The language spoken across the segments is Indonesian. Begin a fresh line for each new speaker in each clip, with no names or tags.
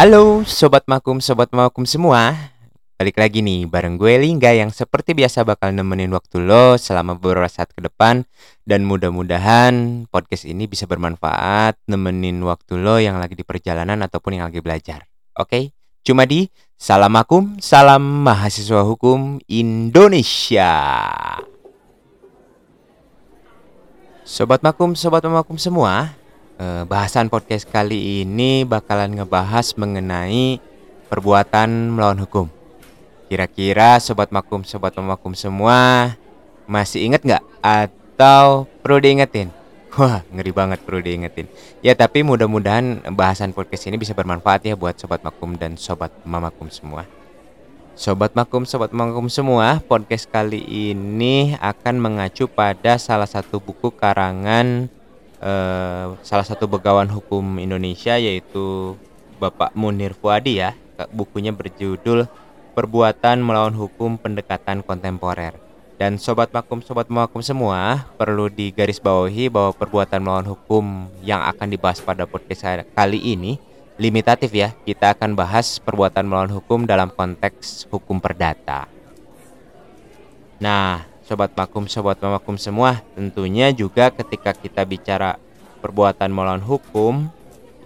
Halo Sobat Makum, Sobat Makum semua. Balik lagi nih bareng gue Lingga yang seperti biasa bakal nemenin waktu lo selama beberapa saat ke depan. Dan mudah-mudahan podcast ini bisa bermanfaat nemenin waktu lo yang lagi di perjalanan ataupun yang lagi belajar. Oke, cuma di Salam Makum, Salam Mahasiswa Hukum Indonesia. Sobat Makum, Sobat Makum semua bahasan podcast kali ini bakalan ngebahas mengenai perbuatan melawan hukum. Kira-kira sobat makum, sobat makum semua masih inget nggak atau perlu diingetin? Wah, ngeri banget perlu diingetin. Ya, tapi mudah-mudahan bahasan podcast ini bisa bermanfaat ya buat sobat makum dan sobat mamakum semua. Sobat makum, sobat makum semua, podcast kali ini akan mengacu pada salah satu buku karangan eh, salah satu begawan hukum Indonesia yaitu Bapak Munir Fuadi ya. Bukunya berjudul Perbuatan Melawan Hukum Pendekatan Kontemporer. Dan sobat makum sobat makum semua perlu digarisbawahi bahwa perbuatan melawan hukum yang akan dibahas pada podcast kali ini limitatif ya. Kita akan bahas perbuatan melawan hukum dalam konteks hukum perdata. Nah, sobat makum sobat makum semua tentunya juga ketika kita bicara perbuatan melawan hukum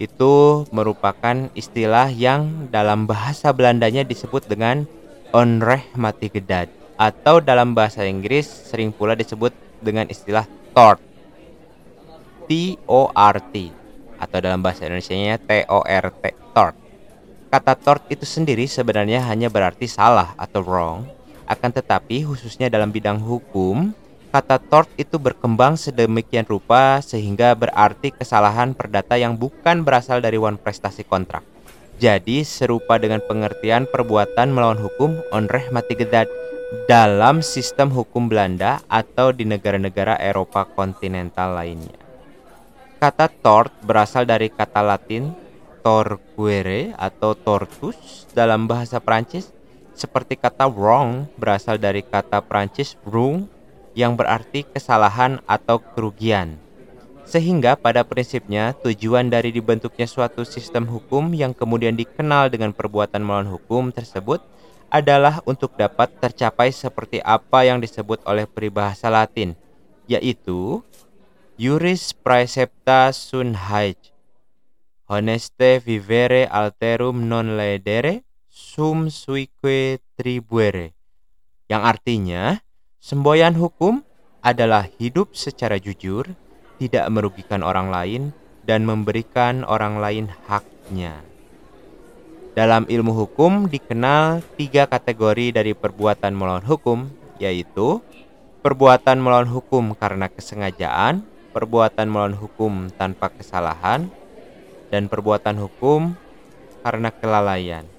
itu merupakan istilah yang dalam bahasa Belandanya disebut dengan onrechtmatigedad atau dalam bahasa Inggris sering pula disebut dengan istilah tort. T O R T atau dalam bahasa Indonesia-nya T O R T tort. Kata tort itu sendiri sebenarnya hanya berarti salah atau wrong akan tetapi khususnya dalam bidang hukum, kata tort itu berkembang sedemikian rupa sehingga berarti kesalahan perdata yang bukan berasal dari wan prestasi kontrak. Jadi serupa dengan pengertian perbuatan melawan hukum onreh mati gedat dalam sistem hukum Belanda atau di negara-negara Eropa kontinental lainnya. Kata tort berasal dari kata Latin torquere atau tortus dalam bahasa Prancis seperti kata wrong berasal dari kata Prancis wrong yang berarti kesalahan atau kerugian. Sehingga pada prinsipnya tujuan dari dibentuknya suatu sistem hukum yang kemudian dikenal dengan perbuatan melawan hukum tersebut adalah untuk dapat tercapai seperti apa yang disebut oleh peribahasa Latin, yaitu Juris praecepta sun haec, honeste vivere alterum non ledere, sum suique tribuere yang artinya semboyan hukum adalah hidup secara jujur, tidak merugikan orang lain dan memberikan orang lain haknya. Dalam ilmu hukum dikenal tiga kategori dari perbuatan melawan hukum, yaitu perbuatan melawan hukum karena kesengajaan, perbuatan melawan hukum tanpa kesalahan, dan perbuatan hukum karena kelalaian.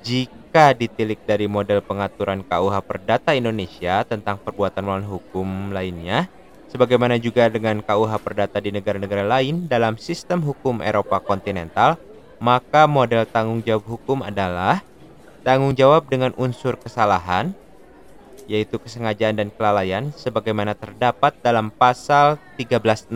Jika ditilik dari model pengaturan KUH Perdata Indonesia tentang perbuatan melawan hukum lainnya, sebagaimana juga dengan KUH Perdata di negara-negara lain dalam sistem hukum Eropa kontinental, maka model tanggung jawab hukum adalah tanggung jawab dengan unsur kesalahan, yaitu kesengajaan dan kelalaian, sebagaimana terdapat dalam pasal 1365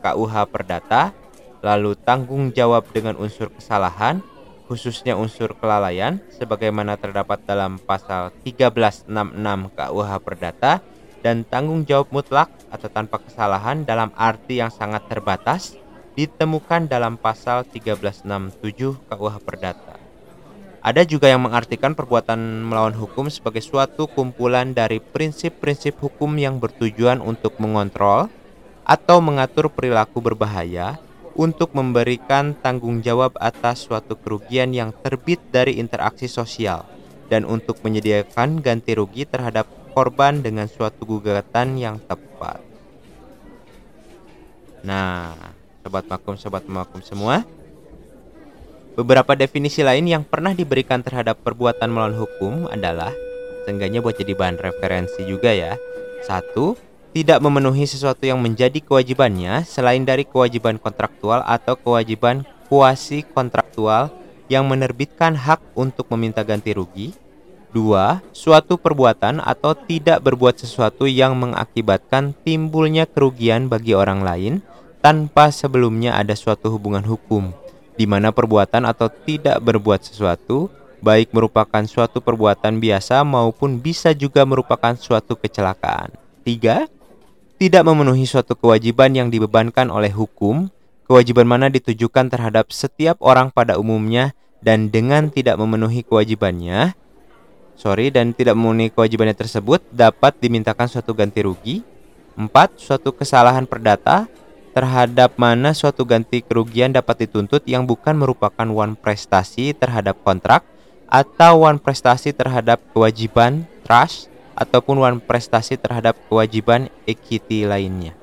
KUH Perdata, lalu tanggung jawab dengan unsur kesalahan, khususnya unsur kelalaian sebagaimana terdapat dalam pasal 1366 KUH Perdata dan tanggung jawab mutlak atau tanpa kesalahan dalam arti yang sangat terbatas ditemukan dalam pasal 1367 KUH Perdata. Ada juga yang mengartikan perbuatan melawan hukum sebagai suatu kumpulan dari prinsip-prinsip hukum yang bertujuan untuk mengontrol atau mengatur perilaku berbahaya untuk memberikan tanggung jawab atas suatu kerugian yang terbit dari interaksi sosial dan untuk menyediakan ganti rugi terhadap korban dengan suatu gugatan yang tepat. Nah, sobat makum, sobat makum semua, beberapa definisi lain yang pernah diberikan terhadap perbuatan melawan hukum adalah seenggaknya buat jadi bahan referensi juga ya. Satu, tidak memenuhi sesuatu yang menjadi kewajibannya selain dari kewajiban kontraktual atau kewajiban kuasi kontraktual yang menerbitkan hak untuk meminta ganti rugi. Dua, suatu perbuatan atau tidak berbuat sesuatu yang mengakibatkan timbulnya kerugian bagi orang lain tanpa sebelumnya ada suatu hubungan hukum di mana perbuatan atau tidak berbuat sesuatu, baik merupakan suatu perbuatan biasa maupun bisa juga merupakan suatu kecelakaan. 3. Tidak memenuhi suatu kewajiban yang dibebankan oleh hukum, kewajiban mana ditujukan terhadap setiap orang pada umumnya dan dengan tidak memenuhi kewajibannya, sorry dan tidak memenuhi kewajibannya tersebut dapat dimintakan suatu ganti rugi. 4. Suatu kesalahan perdata terhadap mana suatu ganti kerugian dapat dituntut yang bukan merupakan one prestasi terhadap kontrak atau one prestasi terhadap kewajiban trust ataupun one prestasi terhadap kewajiban equity lainnya.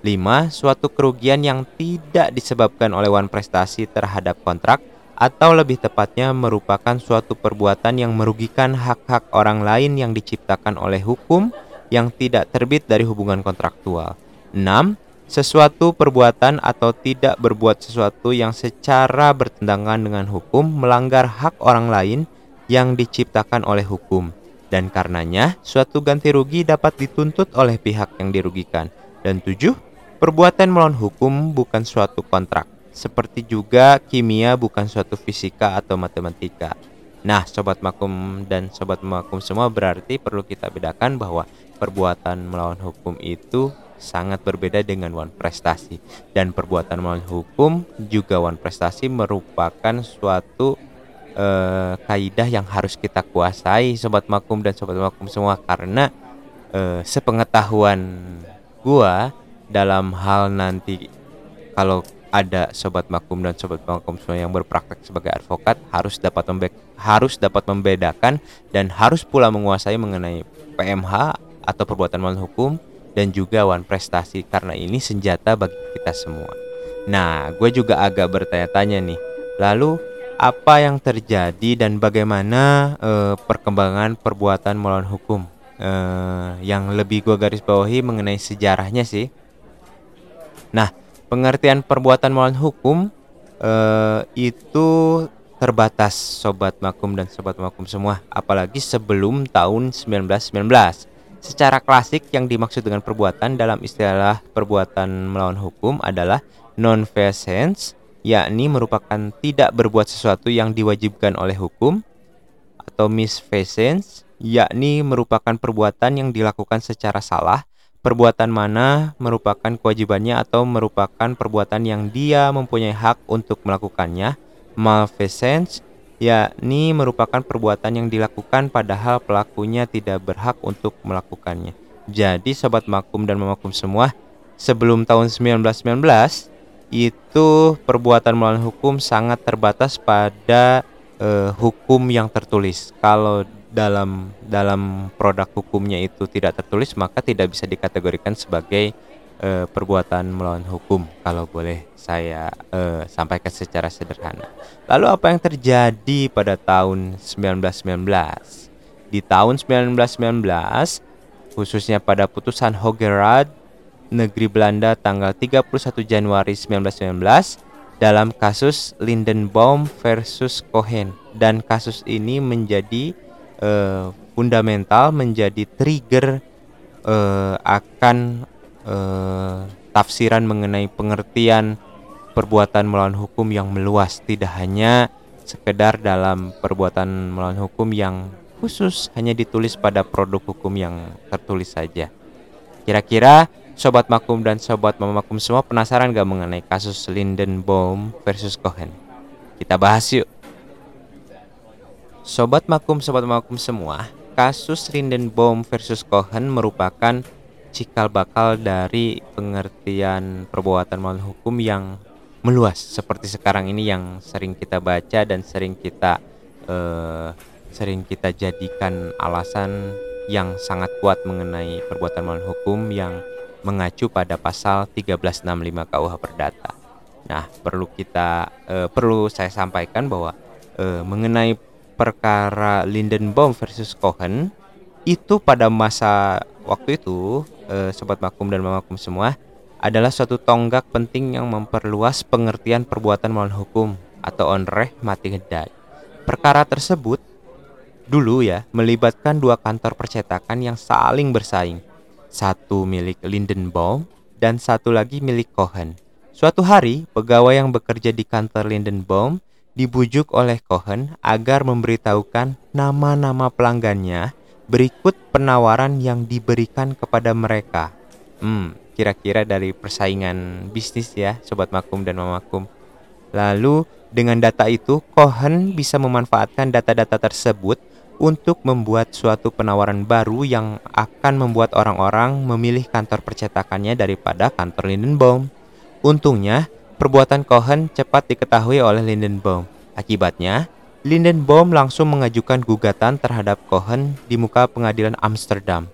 5. Suatu kerugian yang tidak disebabkan oleh one prestasi terhadap kontrak atau lebih tepatnya merupakan suatu perbuatan yang merugikan hak-hak orang lain yang diciptakan oleh hukum yang tidak terbit dari hubungan kontraktual. 6 sesuatu perbuatan atau tidak berbuat sesuatu yang secara bertentangan dengan hukum melanggar hak orang lain yang diciptakan oleh hukum dan karenanya suatu ganti rugi dapat dituntut oleh pihak yang dirugikan. Dan tujuh, perbuatan melawan hukum bukan suatu kontrak, seperti juga kimia bukan suatu fisika atau matematika. Nah, sobat makum dan sobat makum semua berarti perlu kita bedakan bahwa perbuatan melawan hukum itu sangat berbeda dengan one prestasi dan perbuatan melawan hukum juga one prestasi merupakan suatu uh, kaidah yang harus kita kuasai sobat makum dan sobat makum semua karena uh, sepengetahuan gua dalam hal nanti kalau ada sobat makum dan sobat makum semua yang berpraktek sebagai advokat harus dapat membe harus dapat membedakan dan harus pula menguasai mengenai PMH atau perbuatan melawan hukum dan juga wan prestasi karena ini senjata bagi kita semua. Nah, gue juga agak bertanya-tanya nih. Lalu apa yang terjadi dan bagaimana uh, perkembangan perbuatan melawan hukum? Uh, yang lebih gue garis bawahi mengenai sejarahnya sih. Nah, pengertian perbuatan melawan hukum uh, itu terbatas sobat makum dan sobat makum semua, apalagi sebelum tahun 1919. Secara klasik yang dimaksud dengan perbuatan dalam istilah perbuatan melawan hukum adalah non-feasance, yakni merupakan tidak berbuat sesuatu yang diwajibkan oleh hukum, atau misfeasance, yakni merupakan perbuatan yang dilakukan secara salah, perbuatan mana merupakan kewajibannya atau merupakan perbuatan yang dia mempunyai hak untuk melakukannya, malfeasance, yakni merupakan perbuatan yang dilakukan padahal pelakunya tidak berhak untuk melakukannya. Jadi sobat makum dan memakum semua, sebelum tahun 1919 itu perbuatan melawan hukum sangat terbatas pada uh, hukum yang tertulis. Kalau dalam dalam produk hukumnya itu tidak tertulis maka tidak bisa dikategorikan sebagai uh, perbuatan melawan hukum kalau boleh saya uh, sampaikan secara sederhana. Lalu apa yang terjadi pada tahun 1919? Di tahun 1919 khususnya pada putusan Hogerad negeri Belanda tanggal 31 Januari 1919 dalam kasus Lindenbaum versus Cohen dan kasus ini menjadi uh, fundamental menjadi trigger uh, akan uh, tafsiran mengenai pengertian perbuatan melawan hukum yang meluas tidak hanya sekedar dalam perbuatan melawan hukum yang khusus hanya ditulis pada produk hukum yang tertulis saja. Kira-kira sobat makum dan sobat mama makum semua penasaran gak mengenai kasus Lindenbaum versus Cohen? Kita bahas yuk. Sobat makum, sobat makum semua, kasus Lindenbaum versus Cohen merupakan cikal bakal dari pengertian perbuatan melawan hukum yang meluas seperti sekarang ini yang sering kita baca dan sering kita uh, sering kita jadikan alasan yang sangat kuat mengenai perbuatan melawan hukum yang mengacu pada pasal 1365 KUH Perdata. Nah, perlu kita uh, perlu saya sampaikan bahwa uh, mengenai perkara Lindenbaum versus Cohen itu pada masa waktu itu eh, sobat makum dan mamakum semua adalah suatu tonggak penting yang memperluas pengertian perbuatan melawan hukum atau onreh mati ngedai. Perkara tersebut dulu ya melibatkan dua kantor percetakan yang saling bersaing. Satu milik Lindenbaum dan satu lagi milik Cohen. Suatu hari, pegawai yang bekerja di kantor Lindenbaum dibujuk oleh Cohen agar memberitahukan nama-nama pelanggannya berikut penawaran yang diberikan kepada mereka. Hmm, kira-kira dari persaingan bisnis ya, sobat makum dan mamakum. Lalu dengan data itu, Cohen bisa memanfaatkan data-data tersebut untuk membuat suatu penawaran baru yang akan membuat orang-orang memilih kantor percetakannya daripada kantor Lindenbaum. Untungnya, perbuatan Cohen cepat diketahui oleh Lindenbaum. Akibatnya, Lindenbaum langsung mengajukan gugatan terhadap Cohen di muka pengadilan Amsterdam.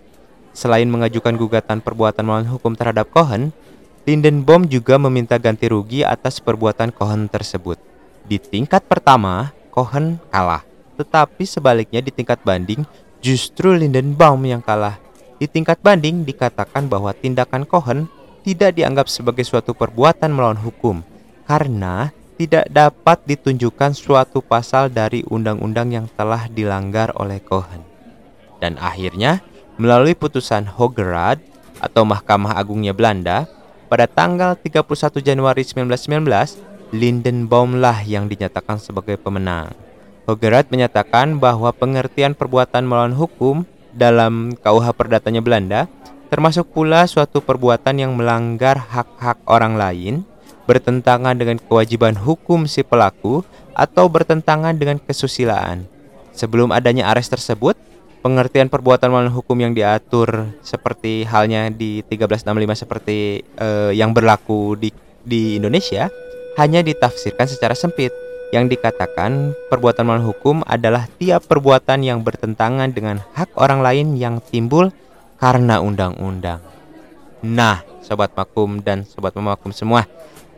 Selain mengajukan gugatan perbuatan melawan hukum terhadap Cohen, Lindenbaum juga meminta ganti rugi atas perbuatan Cohen tersebut. Di tingkat pertama, Cohen kalah. Tetapi sebaliknya di tingkat banding, justru Lindenbaum yang kalah. Di tingkat banding dikatakan bahwa tindakan Cohen tidak dianggap sebagai suatu perbuatan melawan hukum karena tidak dapat ditunjukkan suatu pasal dari undang-undang yang telah dilanggar oleh Cohen. Dan akhirnya, melalui putusan Hogerad atau Mahkamah Agungnya Belanda, pada tanggal 31 Januari 1919, Lindenbaum lah yang dinyatakan sebagai pemenang. Hogerat menyatakan bahwa pengertian perbuatan melawan hukum dalam KUH Perdatanya Belanda termasuk pula suatu perbuatan yang melanggar hak-hak orang lain, bertentangan dengan kewajiban hukum si pelaku, atau bertentangan dengan kesusilaan. Sebelum adanya ares tersebut, pengertian perbuatan melawan hukum yang diatur seperti halnya di 1365 seperti eh, yang berlaku di di Indonesia hanya ditafsirkan secara sempit yang dikatakan perbuatan melawan hukum adalah tiap perbuatan yang bertentangan dengan hak orang lain yang timbul karena undang-undang. Nah, sobat makum dan sobat memakum semua,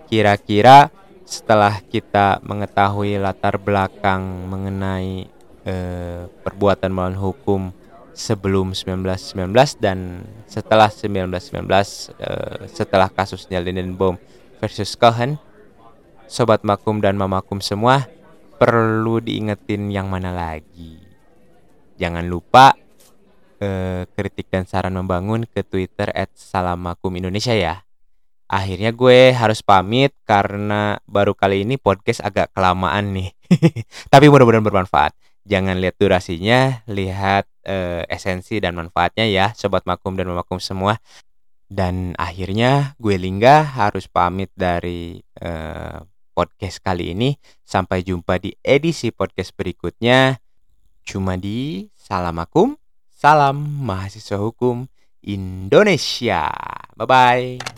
kira-kira setelah kita mengetahui latar belakang mengenai eh, perbuatan melawan hukum sebelum 1919 dan setelah 1919 eh, setelah kasusnya Lindenbaum versus Cohen Sobat Makum dan Mamakum semua perlu diingetin yang mana lagi. Jangan lupa eh, kritik dan saran membangun ke Twitter @salamakumindonesia ya. Akhirnya gue harus pamit karena baru kali ini podcast agak kelamaan nih. Tapi mudah-mudahan bermanfaat. Jangan lihat durasinya, lihat eh, esensi dan manfaatnya ya, sobat makum dan mamakum semua. Dan akhirnya gue Lingga harus pamit dari eh, podcast kali ini. Sampai jumpa di edisi podcast berikutnya. Cuma di Salamakum, salam mahasiswa hukum Indonesia. Bye bye.